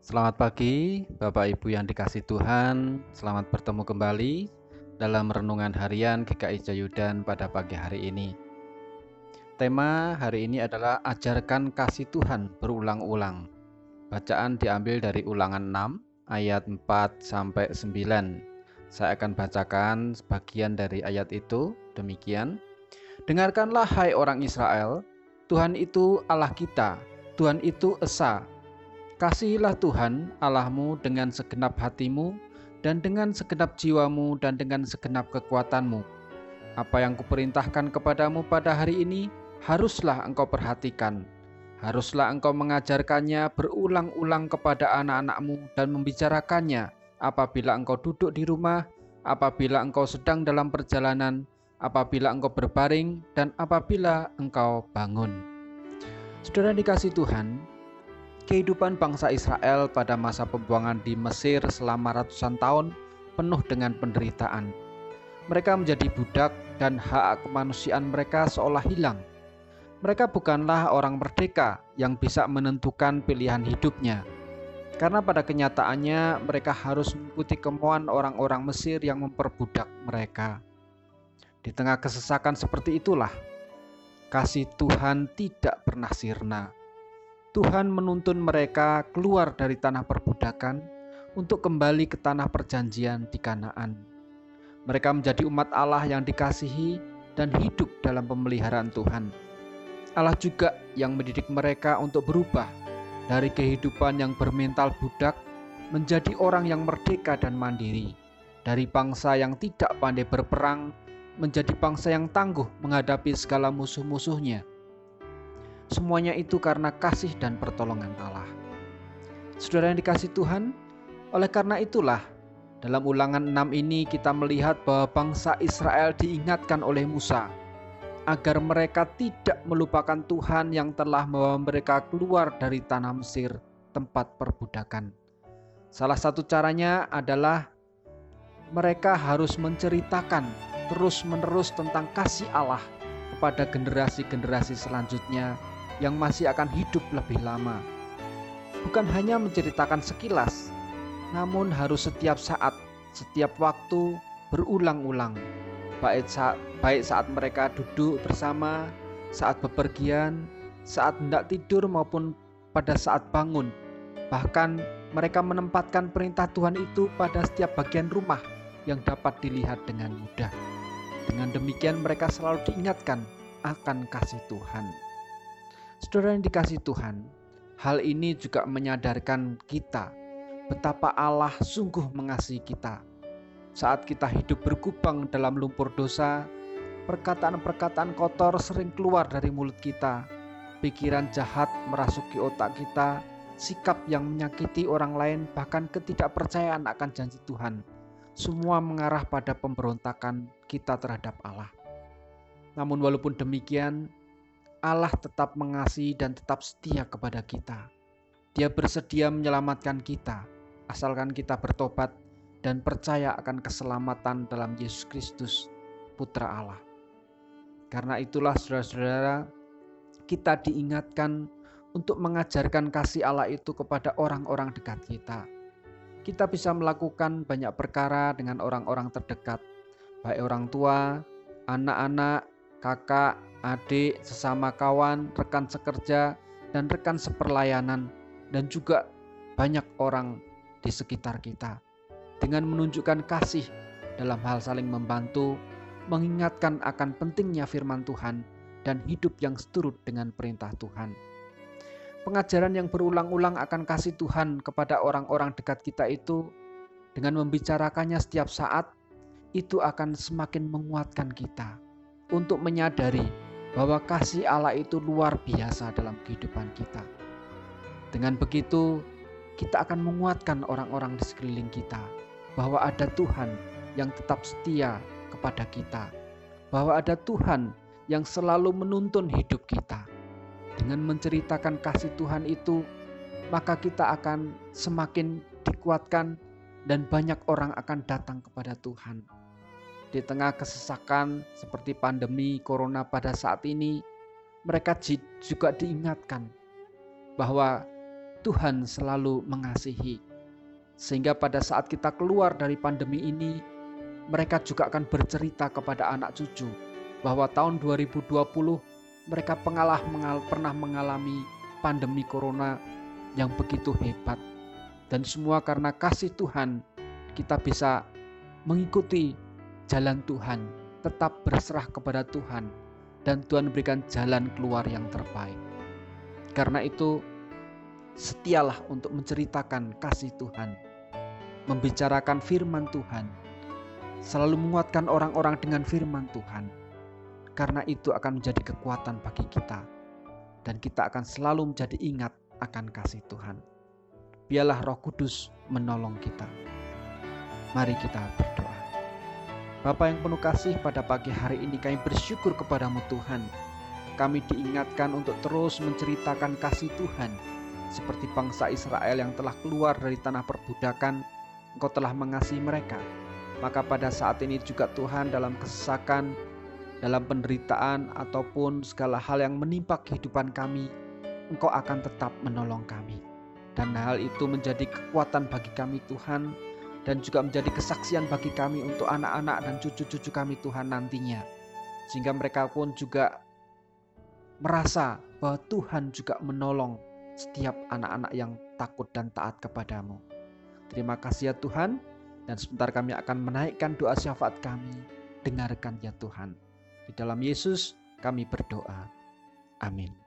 Selamat pagi, Bapak Ibu yang dikasih Tuhan. Selamat bertemu kembali dalam renungan harian GKI Jayudan pada pagi hari ini. Tema hari ini adalah ajarkan kasih Tuhan berulang-ulang. Bacaan diambil dari Ulangan 6 ayat 4 sampai 9. Saya akan bacakan sebagian dari ayat itu. Demikian. Dengarkanlah hai orang Israel, Tuhan itu Allah kita, Tuhan itu Esa. Kasihilah Tuhan Allahmu dengan segenap hatimu dan dengan segenap jiwamu dan dengan segenap kekuatanmu. Apa yang kuperintahkan kepadamu pada hari ini haruslah engkau perhatikan. Haruslah engkau mengajarkannya berulang-ulang kepada anak-anakmu dan membicarakannya apabila engkau duduk di rumah, apabila engkau sedang dalam perjalanan, apabila engkau berbaring, dan apabila engkau bangun. Saudara dikasih Tuhan, kehidupan bangsa Israel pada masa pembuangan di Mesir selama ratusan tahun penuh dengan penderitaan. Mereka menjadi budak dan hak kemanusiaan mereka seolah hilang. Mereka bukanlah orang merdeka yang bisa menentukan pilihan hidupnya. Karena pada kenyataannya mereka harus mengikuti kemauan orang-orang Mesir yang memperbudak mereka. Di tengah kesesakan seperti itulah kasih Tuhan tidak pernah sirna. Tuhan menuntun mereka keluar dari tanah perbudakan untuk kembali ke tanah perjanjian di Kanaan. Mereka menjadi umat Allah yang dikasihi dan hidup dalam pemeliharaan Tuhan. Allah juga yang mendidik mereka untuk berubah dari kehidupan yang bermental budak menjadi orang yang merdeka dan mandiri, dari bangsa yang tidak pandai berperang menjadi bangsa yang tangguh menghadapi segala musuh-musuhnya. Semuanya itu karena kasih dan pertolongan Allah. Saudara yang dikasih Tuhan, oleh karena itulah dalam ulangan 6 ini kita melihat bahwa bangsa Israel diingatkan oleh Musa agar mereka tidak melupakan Tuhan yang telah membawa mereka keluar dari tanah Mesir, tempat perbudakan. Salah satu caranya adalah mereka harus menceritakan terus-menerus tentang kasih Allah kepada generasi-generasi selanjutnya yang masih akan hidup lebih lama. Bukan hanya menceritakan sekilas, namun harus setiap saat, setiap waktu berulang-ulang. Baik saat, baik saat mereka duduk bersama, saat bepergian, saat hendak tidur maupun pada saat bangun. Bahkan mereka menempatkan perintah Tuhan itu pada setiap bagian rumah yang dapat dilihat dengan mudah. Dengan demikian mereka selalu diingatkan akan kasih Tuhan. Saudara yang dikasih Tuhan, hal ini juga menyadarkan kita betapa Allah sungguh mengasihi kita. Saat kita hidup berkubang dalam lumpur dosa, perkataan-perkataan kotor sering keluar dari mulut kita. Pikiran jahat merasuki otak kita, sikap yang menyakiti orang lain, bahkan ketidakpercayaan akan janji Tuhan semua mengarah pada pemberontakan kita terhadap Allah. Namun, walaupun demikian, Allah tetap mengasihi dan tetap setia kepada kita. Dia bersedia menyelamatkan kita, asalkan kita bertobat dan percaya akan keselamatan dalam Yesus Kristus, Putra Allah. Karena itulah, saudara-saudara, kita diingatkan untuk mengajarkan kasih Allah itu kepada orang-orang dekat kita kita bisa melakukan banyak perkara dengan orang-orang terdekat, baik orang tua, anak-anak, kakak, adik, sesama kawan, rekan sekerja, dan rekan seperlayanan, dan juga banyak orang di sekitar kita. Dengan menunjukkan kasih dalam hal saling membantu, mengingatkan akan pentingnya firman Tuhan, dan hidup yang seturut dengan perintah Tuhan pengajaran yang berulang-ulang akan kasih Tuhan kepada orang-orang dekat kita itu dengan membicarakannya setiap saat itu akan semakin menguatkan kita untuk menyadari bahwa kasih Allah itu luar biasa dalam kehidupan kita. Dengan begitu, kita akan menguatkan orang-orang di sekeliling kita bahwa ada Tuhan yang tetap setia kepada kita, bahwa ada Tuhan yang selalu menuntun hidup kita dengan menceritakan kasih Tuhan itu, maka kita akan semakin dikuatkan dan banyak orang akan datang kepada Tuhan. Di tengah kesesakan seperti pandemi corona pada saat ini, mereka juga diingatkan bahwa Tuhan selalu mengasihi. Sehingga pada saat kita keluar dari pandemi ini, mereka juga akan bercerita kepada anak cucu bahwa tahun 2020 mereka pengalah mengal, pernah mengalami pandemi corona yang begitu hebat. Dan semua karena kasih Tuhan, kita bisa mengikuti jalan Tuhan, tetap berserah kepada Tuhan, dan Tuhan berikan jalan keluar yang terbaik. Karena itu, setialah untuk menceritakan kasih Tuhan, membicarakan firman Tuhan, selalu menguatkan orang-orang dengan firman Tuhan, karena itu akan menjadi kekuatan bagi kita, dan kita akan selalu menjadi ingat akan kasih Tuhan. Biarlah Roh Kudus menolong kita. Mari kita berdoa. Bapa yang penuh kasih pada pagi hari ini kami bersyukur kepadamu Tuhan. Kami diingatkan untuk terus menceritakan kasih Tuhan. Seperti bangsa Israel yang telah keluar dari tanah perbudakan, Engkau telah mengasihi mereka. Maka pada saat ini juga Tuhan dalam kesesakan, dalam penderitaan ataupun segala hal yang menimpa kehidupan kami, Engkau akan tetap menolong kami. Dan hal itu menjadi kekuatan bagi kami Tuhan dan juga menjadi kesaksian bagi kami untuk anak-anak dan cucu-cucu kami Tuhan nantinya. Sehingga mereka pun juga merasa bahwa Tuhan juga menolong setiap anak-anak yang takut dan taat kepadamu. Terima kasih ya Tuhan, dan sebentar kami akan menaikkan doa syafaat kami. Dengarkan ya Tuhan. Di dalam Yesus kami berdoa. Amin.